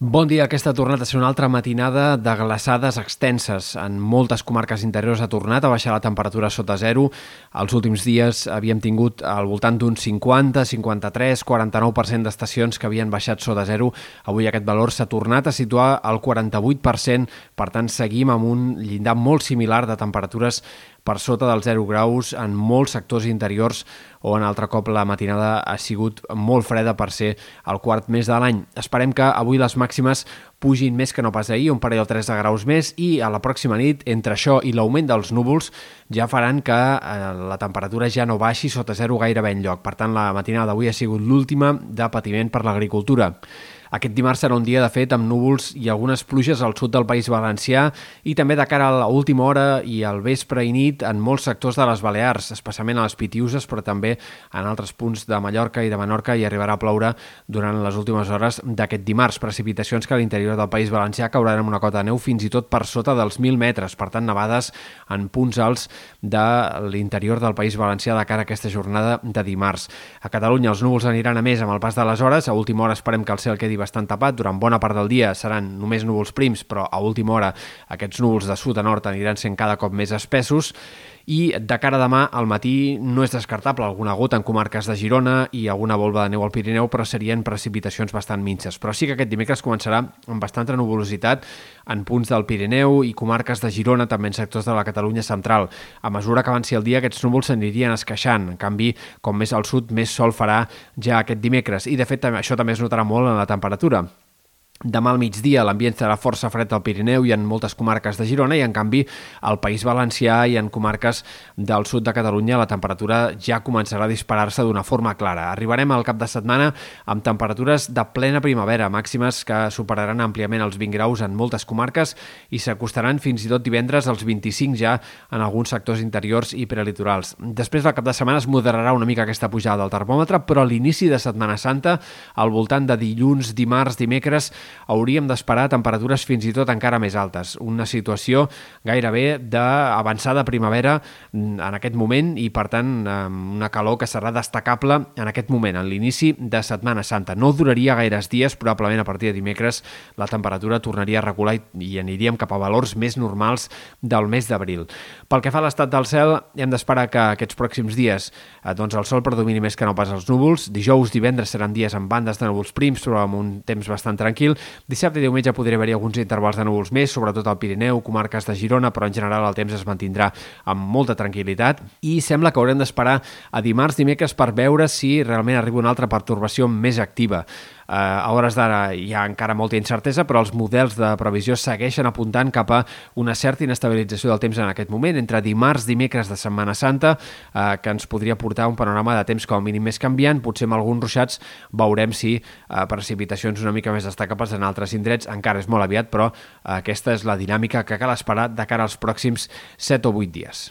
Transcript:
Bon dia. Aquesta ha tornat a ser una altra matinada de glaçades extenses. En moltes comarques interiors ha tornat a baixar la temperatura sota zero. Els últims dies havíem tingut al voltant d'un 50, 53, 49% d'estacions que havien baixat sota zero. Avui aquest valor s'ha tornat a situar al 48%, per tant seguim amb un llindar molt similar de temperatures per sota dels 0 graus en molts sectors interiors o en altre cop la matinada ha sigut molt freda per ser el quart mes de l'any. Esperem que avui les màximes pugin més que no pas ahir, un parell o tres de graus més, i a la pròxima nit, entre això i l'augment dels núvols, ja faran que eh, la temperatura ja no baixi sota zero gairebé en lloc. Per tant, la matinada d'avui ha sigut l'última de patiment per l'agricultura. Aquest dimarts serà un dia, de fet, amb núvols i algunes pluges al sud del País Valencià i també de cara a l'última hora i al vespre i nit en molts sectors de les Balears, especialment a les Pitiuses, però també en altres punts de Mallorca i de Menorca i arribarà a ploure durant les últimes hores d'aquest dimarts. Precipitacions que a l'interior del País Valencià cauran amb una cota de neu fins i tot per sota dels 1.000 metres, per tant, nevades en punts alts de l'interior del País Valencià de cara a aquesta jornada de dimarts. A Catalunya els núvols aniran a més amb el pas de les hores, a última hora esperem que el cel quedi bastant tapat. Durant bona part del dia seran només núvols prims, però a última hora aquests núvols de sud a nord aniran sent cada cop més espessos i de cara a demà al matí no és descartable alguna gota en comarques de Girona i alguna volva de neu al Pirineu, però serien precipitacions bastant minces. Però sí que aquest dimecres començarà amb bastanta nuvolositat en punts del Pirineu i comarques de Girona, també en sectors de la Catalunya central. A mesura que avanci el dia, aquests núvols s'anirien esqueixant. En canvi, com més al sud, més sol farà ja aquest dimecres. I, de fet, això també es notarà molt en la temperatura. Demà al migdia l'ambient serà força fred al Pirineu i en moltes comarques de Girona i en canvi al País Valencià i en comarques del sud de Catalunya la temperatura ja començarà a disparar-se d'una forma clara. Arribarem al cap de setmana amb temperatures de plena primavera, màximes que superaran àmpliament els 20 graus en moltes comarques i s'acostaran fins i tot divendres als 25 ja en alguns sectors interiors i prelitorals. Després del cap de setmana es moderarà una mica aquesta pujada del termòmetre, però a l'inici de Setmana Santa, al voltant de dilluns, dimarts, dimecres, hauríem d'esperar temperatures fins i tot encara més altes. Una situació gairebé d'avançada primavera mm, en aquest moment i, per tant, una calor que serà destacable en aquest moment, en l'inici de Setmana Santa. No duraria gaires dies, probablement a partir de dimecres la temperatura tornaria a regular i aniríem cap a valors més normals del mes d'abril. Pel que fa a l'estat del cel, hem d'esperar que aquests pròxims dies eh, doncs el sol predomini més que no pas els núvols. Dijous, divendres seran dies amb bandes de núvols prims, però amb un temps bastant tranquil Dissabte i diumenge podria haver-hi alguns intervals de núvols més, sobretot al Pirineu, comarques de Girona, però en general el temps es mantindrà amb molta tranquil·litat i sembla que haurem d'esperar a dimarts, dimecres per veure si realment arriba una altra pertorbació més activa. Eh, a hores d'ara hi ha encara molta incertesa, però els models de previsió segueixen apuntant cap a una certa inestabilització del temps en aquest moment, entre dimarts, dimecres de Setmana Santa, eh, que ens podria portar un panorama de temps com a mínim més canviant, potser amb alguns ruixats veurem si eh, precipitacions una mica més destacables en altres indrets, encara és molt aviat, però eh, aquesta és la dinàmica que cal esperar de cara als pròxims 7 o 8 dies.